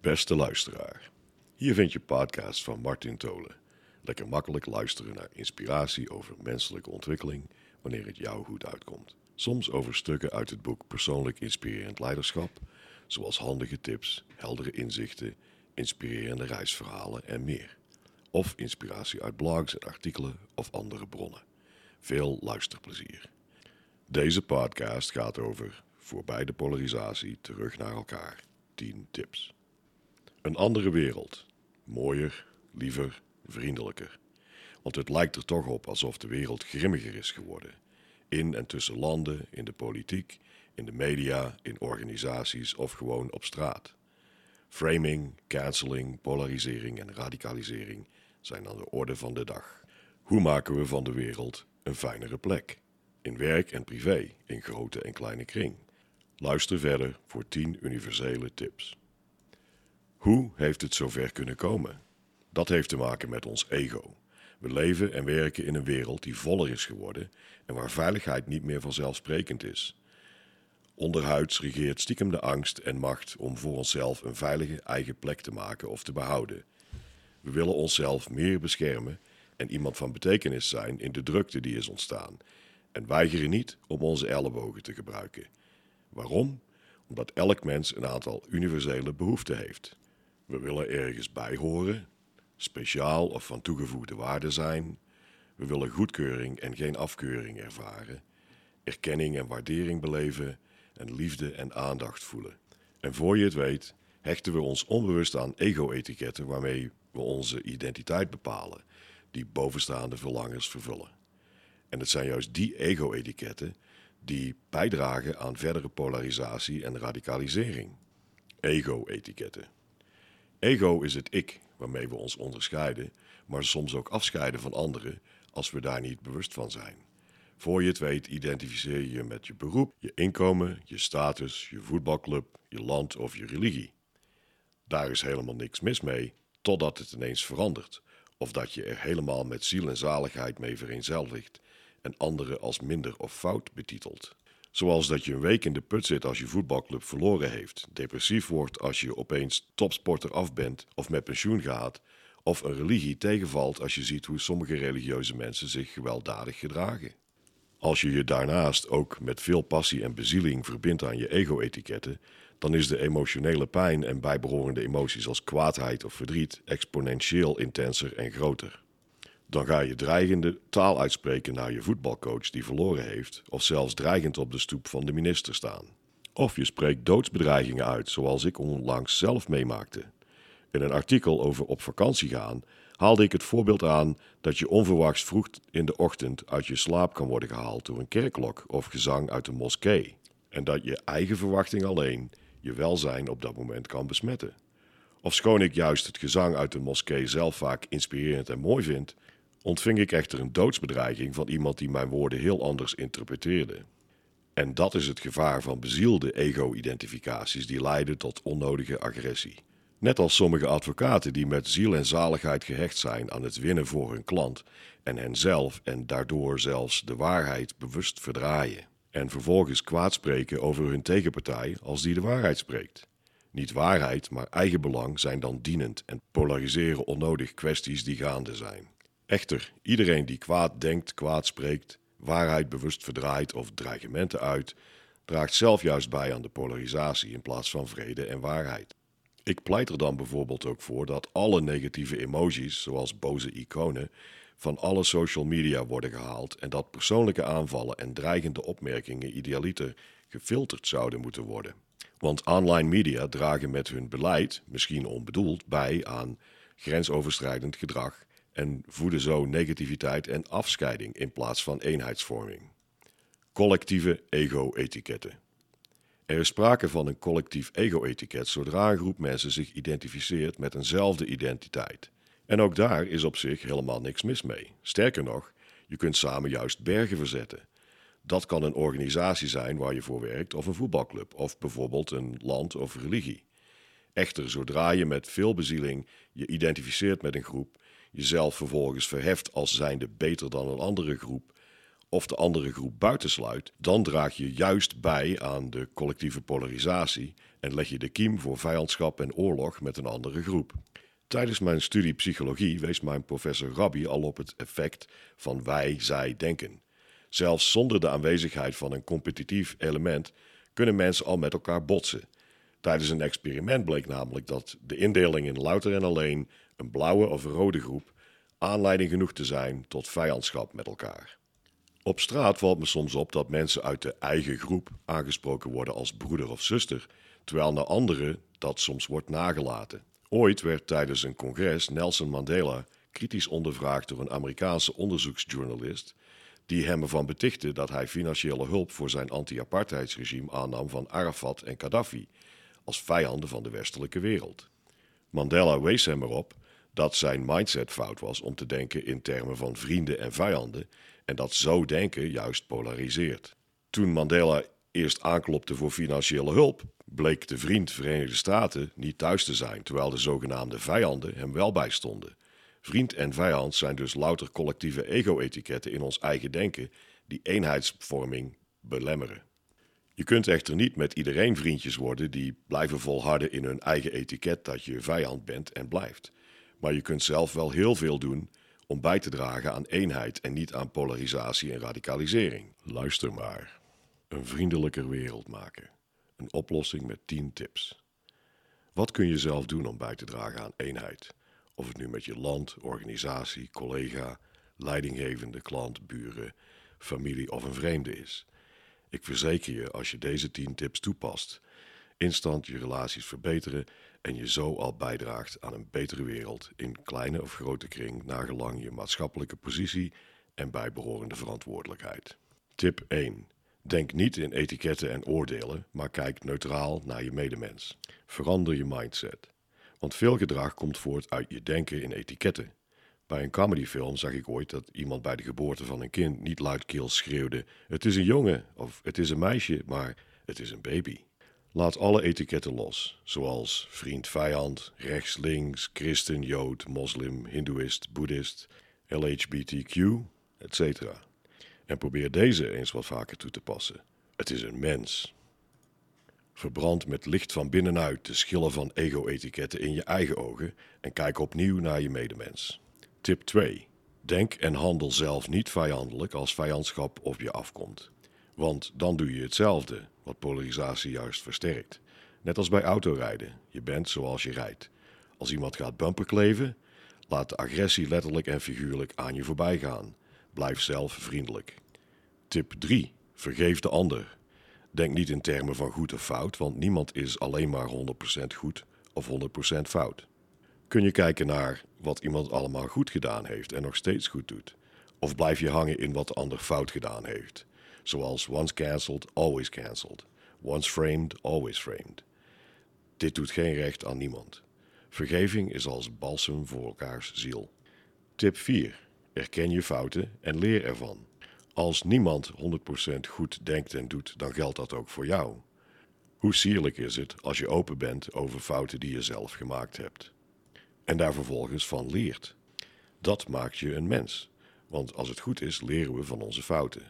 Beste luisteraar, hier vind je podcast van Martin Tolen. Lekker makkelijk luisteren naar inspiratie over menselijke ontwikkeling wanneer het jou goed uitkomt. Soms over stukken uit het boek Persoonlijk Inspirerend Leiderschap, zoals handige tips, heldere inzichten, inspirerende reisverhalen en meer. Of inspiratie uit blogs en artikelen of andere bronnen. Veel luisterplezier. Deze podcast gaat over voorbij de polarisatie terug naar elkaar. 10 tips. Een andere wereld. Mooier, liever, vriendelijker. Want het lijkt er toch op alsof de wereld grimmiger is geworden. In en tussen landen, in de politiek, in de media, in organisaties of gewoon op straat. Framing, canceling, polarisering en radicalisering zijn aan de orde van de dag. Hoe maken we van de wereld een fijnere plek? In werk en privé, in grote en kleine kring. Luister verder voor 10 universele tips. Hoe heeft het zover kunnen komen? Dat heeft te maken met ons ego. We leven en werken in een wereld die voller is geworden en waar veiligheid niet meer vanzelfsprekend is. Onderhuids regeert stiekem de angst en macht om voor onszelf een veilige eigen plek te maken of te behouden. We willen onszelf meer beschermen en iemand van betekenis zijn in de drukte die is ontstaan en weigeren niet om onze ellebogen te gebruiken. Waarom? Omdat elk mens een aantal universele behoeften heeft. We willen ergens bij horen, speciaal of van toegevoegde waarde zijn. We willen goedkeuring en geen afkeuring ervaren, erkenning en waardering beleven en liefde en aandacht voelen. En voor je het weet, hechten we ons onbewust aan ego-etiketten waarmee we onze identiteit bepalen, die bovenstaande verlangens vervullen. En het zijn juist die ego-etiketten die bijdragen aan verdere polarisatie en radicalisering. Ego-etiketten. Ego is het ik waarmee we ons onderscheiden, maar soms ook afscheiden van anderen als we daar niet bewust van zijn. Voor je het weet identificeer je je met je beroep, je inkomen, je status, je voetbalclub, je land of je religie. Daar is helemaal niks mis mee, totdat het ineens verandert, of dat je er helemaal met ziel en zaligheid mee vereenzelvigt en anderen als minder of fout betitelt. Zoals dat je een week in de put zit als je voetbalclub verloren heeft, depressief wordt als je opeens topsporter af bent of met pensioen gaat, of een religie tegenvalt als je ziet hoe sommige religieuze mensen zich gewelddadig gedragen. Als je je daarnaast ook met veel passie en bezieling verbindt aan je ego-etiketten, dan is de emotionele pijn en bijbehorende emoties als kwaadheid of verdriet exponentieel intenser en groter. Dan ga je dreigende taal uitspreken naar je voetbalcoach die verloren heeft, of zelfs dreigend op de stoep van de minister staan. Of je spreekt doodsbedreigingen uit, zoals ik onlangs zelf meemaakte. In een artikel over op vakantie gaan haalde ik het voorbeeld aan dat je onverwachts vroeg in de ochtend uit je slaap kan worden gehaald door een kerkklok of gezang uit een moskee. En dat je eigen verwachting alleen je welzijn op dat moment kan besmetten. Ofschoon ik juist het gezang uit de moskee zelf vaak inspirerend en mooi vind, ontving ik echter een doodsbedreiging van iemand die mijn woorden heel anders interpreteerde. En dat is het gevaar van bezielde ego-identificaties die leiden tot onnodige agressie. Net als sommige advocaten die met ziel en zaligheid gehecht zijn aan het winnen voor hun klant en henzelf en daardoor zelfs de waarheid bewust verdraaien. En vervolgens kwaad spreken over hun tegenpartij als die de waarheid spreekt. Niet waarheid, maar eigen belang zijn dan dienend en polariseren onnodig kwesties die gaande zijn. Echter, iedereen die kwaad denkt, kwaad spreekt, waarheid bewust verdraait of dreigementen uit, draagt zelf juist bij aan de polarisatie in plaats van vrede en waarheid. Ik pleit er dan bijvoorbeeld ook voor dat alle negatieve emojis, zoals boze iconen, van alle social media worden gehaald en dat persoonlijke aanvallen en dreigende opmerkingen idealiter gefilterd zouden moeten worden. Want online media dragen met hun beleid, misschien onbedoeld, bij aan grensoverschrijdend gedrag en voeden zo negativiteit en afscheiding in plaats van eenheidsvorming. Collectieve ego-etiketten. Er is sprake van een collectief ego-etiket zodra een groep mensen zich identificeert met eenzelfde identiteit. En ook daar is op zich helemaal niks mis mee. Sterker nog, je kunt samen juist bergen verzetten. Dat kan een organisatie zijn waar je voor werkt of een voetbalclub of bijvoorbeeld een land of religie. Echter, zodra je met veel bezieling je identificeert met een groep, jezelf vervolgens verheft als zijnde beter dan een andere groep, of de andere groep buitensluit, dan draag je juist bij aan de collectieve polarisatie en leg je de kiem voor vijandschap en oorlog met een andere groep. Tijdens mijn studie psychologie wees mijn professor Rabbi al op het effect van wij-zij denken. Zelfs zonder de aanwezigheid van een competitief element kunnen mensen al met elkaar botsen. Tijdens een experiment bleek namelijk dat de indeling in louter en alleen een blauwe of rode groep aanleiding genoeg te zijn tot vijandschap met elkaar. Op straat valt me soms op dat mensen uit de eigen groep aangesproken worden als broeder of zuster, terwijl naar anderen dat soms wordt nagelaten. Ooit werd tijdens een congres Nelson Mandela kritisch ondervraagd door een Amerikaanse onderzoeksjournalist die hem ervan betichtte dat hij financiële hulp voor zijn anti-apartheidsregime aannam van Arafat en Gaddafi als vijanden van de westelijke wereld. Mandela wees hem erop dat zijn mindset fout was om te denken in termen van vrienden en vijanden en dat zo denken juist polariseert. Toen Mandela eerst aanklopte voor financiële hulp, bleek de vriend Verenigde Staten niet thuis te zijn, terwijl de zogenaamde vijanden hem wel bijstonden. Vriend en vijand zijn dus louter collectieve ego-etiketten in ons eigen denken die eenheidsvorming belemmeren. Je kunt echter niet met iedereen vriendjes worden die blijven volharden in hun eigen etiket dat je vijand bent en blijft. Maar je kunt zelf wel heel veel doen om bij te dragen aan eenheid en niet aan polarisatie en radicalisering. Luister maar. Een vriendelijker wereld maken. Een oplossing met 10 tips. Wat kun je zelf doen om bij te dragen aan eenheid? Of het nu met je land, organisatie, collega, leidinggevende, klant, buren, familie of een vreemde is. Ik verzeker je, als je deze 10 tips toepast, instant je relaties verbeteren en je zo al bijdraagt aan een betere wereld in kleine of grote kring, nagelang je maatschappelijke positie en bijbehorende verantwoordelijkheid. Tip 1. Denk niet in etiketten en oordelen, maar kijk neutraal naar je medemens. Verander je mindset. Want veel gedrag komt voort uit je denken in etiketten. Bij een comedyfilm zag ik ooit dat iemand bij de geboorte van een kind niet luidkeels schreeuwde: Het is een jongen of het is een meisje, maar het is een baby. Laat alle etiketten los, zoals vriend, vijand, rechts, links, christen, jood, moslim, hindoeïst, boeddhist, LHBTQ, etc. En probeer deze eens wat vaker toe te passen. Het is een mens. Verbrand met licht van binnenuit de schillen van ego-etiketten in je eigen ogen en kijk opnieuw naar je medemens. Tip 2. Denk en handel zelf niet vijandelijk als vijandschap op je afkomt. Want dan doe je hetzelfde, wat polarisatie juist versterkt. Net als bij autorijden, je bent zoals je rijdt. Als iemand gaat bumperkleven, laat de agressie letterlijk en figuurlijk aan je voorbij gaan. Blijf zelf vriendelijk. Tip 3. Vergeef de ander. Denk niet in termen van goed of fout, want niemand is alleen maar 100% goed of 100% fout. Kun je kijken naar wat iemand allemaal goed gedaan heeft en nog steeds goed doet? Of blijf je hangen in wat de ander fout gedaan heeft? Zoals once cancelled, always cancelled. Once framed, always framed. Dit doet geen recht aan niemand. Vergeving is als balsem voor elkaars ziel. Tip 4. Erken je fouten en leer ervan. Als niemand 100% goed denkt en doet, dan geldt dat ook voor jou. Hoe sierlijk is het als je open bent over fouten die je zelf gemaakt hebt en daar vervolgens van leert. Dat maakt je een mens, want als het goed is, leren we van onze fouten.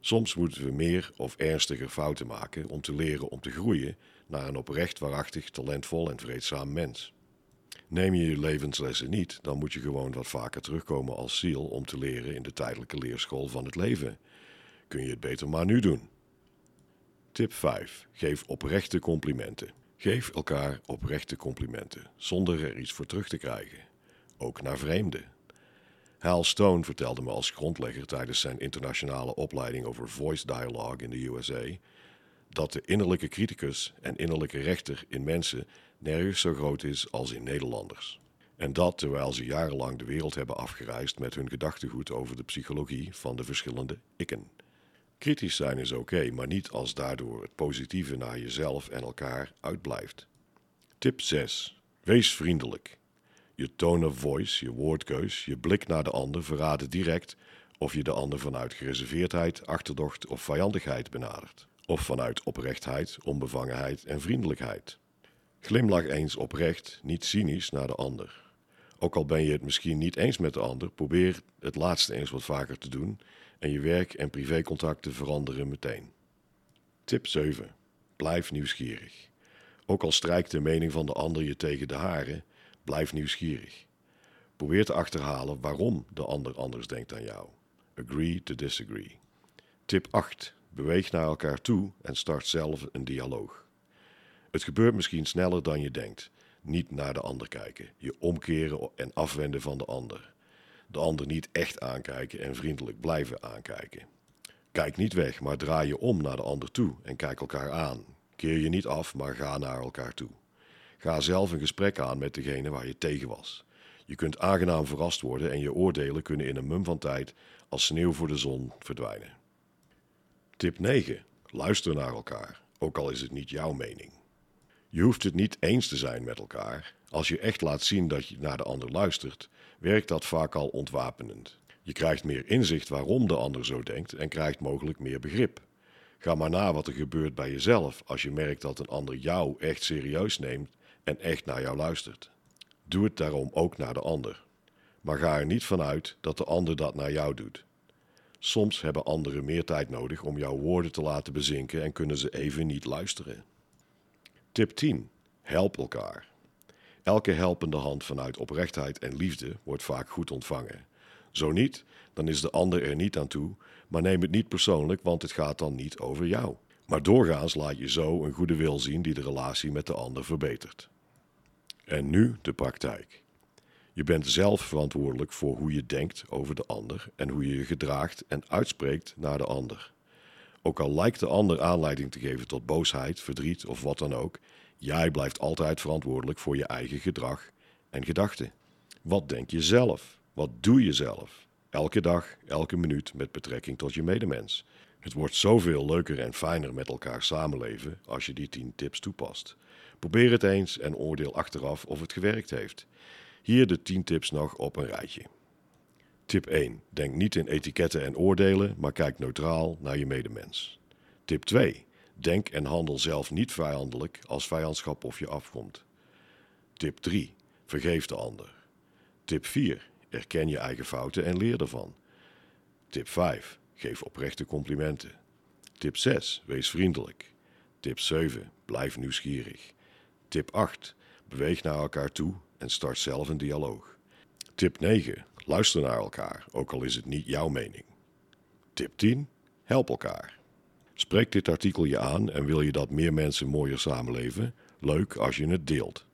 Soms moeten we meer of ernstiger fouten maken om te leren om te groeien naar een oprecht, waarachtig, talentvol en vreedzaam mens. Neem je je levenslessen niet, dan moet je gewoon wat vaker terugkomen als ziel om te leren in de tijdelijke leerschool van het leven. Kun je het beter maar nu doen. Tip 5. Geef oprechte complimenten. Geef elkaar oprechte complimenten, zonder er iets voor terug te krijgen, ook naar vreemden. Hal Stone vertelde me als grondlegger tijdens zijn internationale opleiding over voice dialogue in de USA dat de innerlijke criticus en innerlijke rechter in mensen nergens zo groot is als in Nederlanders. En dat terwijl ze jarenlang de wereld hebben afgereisd met hun gedachtegoed over de psychologie van de verschillende ikken. Kritisch zijn is oké, maar niet als daardoor het positieve naar jezelf en elkaar uitblijft. Tip 6. Wees vriendelijk. Je tone of voice, je woordkeus, je blik naar de ander verraden direct of je de ander vanuit gereserveerdheid, achterdocht of vijandigheid benadert. Of vanuit oprechtheid, onbevangenheid en vriendelijkheid. Glimlach eens oprecht, niet cynisch naar de ander. Ook al ben je het misschien niet eens met de ander, probeer het laatste eens wat vaker te doen en je werk- en privécontacten veranderen meteen. Tip 7. Blijf nieuwsgierig. Ook al strijkt de mening van de ander je tegen de haren, blijf nieuwsgierig. Probeer te achterhalen waarom de ander anders denkt dan jou. Agree to disagree. Tip 8. Beweeg naar elkaar toe en start zelf een dialoog. Het gebeurt misschien sneller dan je denkt. Niet naar de ander kijken, je omkeren en afwenden van de ander. De ander niet echt aankijken en vriendelijk blijven aankijken. Kijk niet weg, maar draai je om naar de ander toe en kijk elkaar aan. Keer je niet af, maar ga naar elkaar toe. Ga zelf een gesprek aan met degene waar je tegen was. Je kunt aangenaam verrast worden en je oordelen kunnen in een mum van tijd als sneeuw voor de zon verdwijnen. Tip 9. Luister naar elkaar, ook al is het niet jouw mening. Je hoeft het niet eens te zijn met elkaar. Als je echt laat zien dat je naar de ander luistert, werkt dat vaak al ontwapenend. Je krijgt meer inzicht waarom de ander zo denkt en krijgt mogelijk meer begrip. Ga maar na wat er gebeurt bij jezelf als je merkt dat een ander jou echt serieus neemt en echt naar jou luistert. Doe het daarom ook naar de ander. Maar ga er niet vanuit dat de ander dat naar jou doet. Soms hebben anderen meer tijd nodig om jouw woorden te laten bezinken en kunnen ze even niet luisteren. Tip 10. Help elkaar. Elke helpende hand vanuit oprechtheid en liefde wordt vaak goed ontvangen. Zo niet, dan is de ander er niet aan toe, maar neem het niet persoonlijk, want het gaat dan niet over jou. Maar doorgaans laat je zo een goede wil zien die de relatie met de ander verbetert. En nu de praktijk. Je bent zelf verantwoordelijk voor hoe je denkt over de ander en hoe je je gedraagt en uitspreekt naar de ander. Ook al lijkt de ander aanleiding te geven tot boosheid, verdriet of wat dan ook, jij blijft altijd verantwoordelijk voor je eigen gedrag en gedachten. Wat denk je zelf? Wat doe je zelf? Elke dag, elke minuut met betrekking tot je medemens. Het wordt zoveel leuker en fijner met elkaar samenleven als je die 10 tips toepast. Probeer het eens en oordeel achteraf of het gewerkt heeft. Hier de 10 tips nog op een rijtje. Tip 1. Denk niet in etiketten en oordelen, maar kijk neutraal naar je medemens. Tip 2. Denk en handel zelf niet vijandelijk als vijandschap of je afkomt. Tip 3. Vergeef de ander. Tip 4. Erken je eigen fouten en leer ervan. Tip 5. Geef oprechte complimenten. Tip 6. Wees vriendelijk. Tip 7. Blijf nieuwsgierig. Tip 8. Beweeg naar elkaar toe en start zelf een dialoog. Tip 9. Luister naar elkaar, ook al is het niet jouw mening. Tip 10. Help elkaar. Spreek dit artikel je aan en wil je dat meer mensen mooier samenleven? Leuk als je het deelt.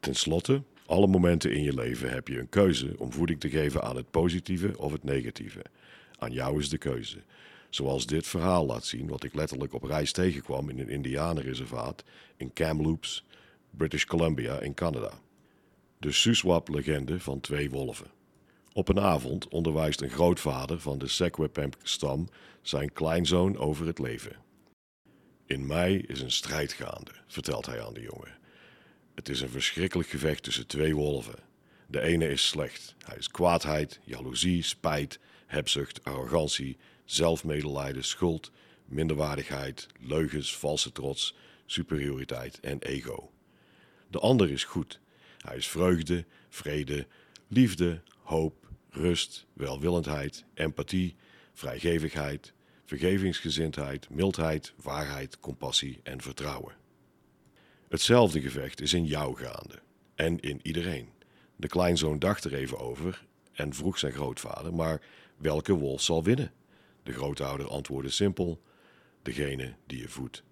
Ten slotte, alle momenten in je leven heb je een keuze om voeding te geven aan het positieve of het negatieve. Aan jou is de keuze. Zoals dit verhaal laat zien, wat ik letterlijk op reis tegenkwam in een indianenreservaat in Kamloops, British Columbia in Canada. De Suswap-legende van twee wolven. Op een avond onderwijst een grootvader van de Secwepemc-stam zijn kleinzoon over het leven. In mei is een strijd gaande, vertelt hij aan de jongen. Het is een verschrikkelijk gevecht tussen twee wolven. De ene is slecht. Hij is kwaadheid, jaloezie, spijt, hebzucht, arrogantie, zelfmedelijden, schuld, minderwaardigheid, leugens, valse trots, superioriteit en ego. De ander is goed. Hij is vreugde, vrede, liefde, hoop, rust, welwillendheid, empathie, vrijgevigheid, vergevingsgezindheid, mildheid, waarheid, compassie en vertrouwen. Hetzelfde gevecht is in jou gaande en in iedereen. De kleinzoon dacht er even over en vroeg zijn grootvader, maar welke wolf zal winnen? De grootouder antwoordde simpel: degene die je voedt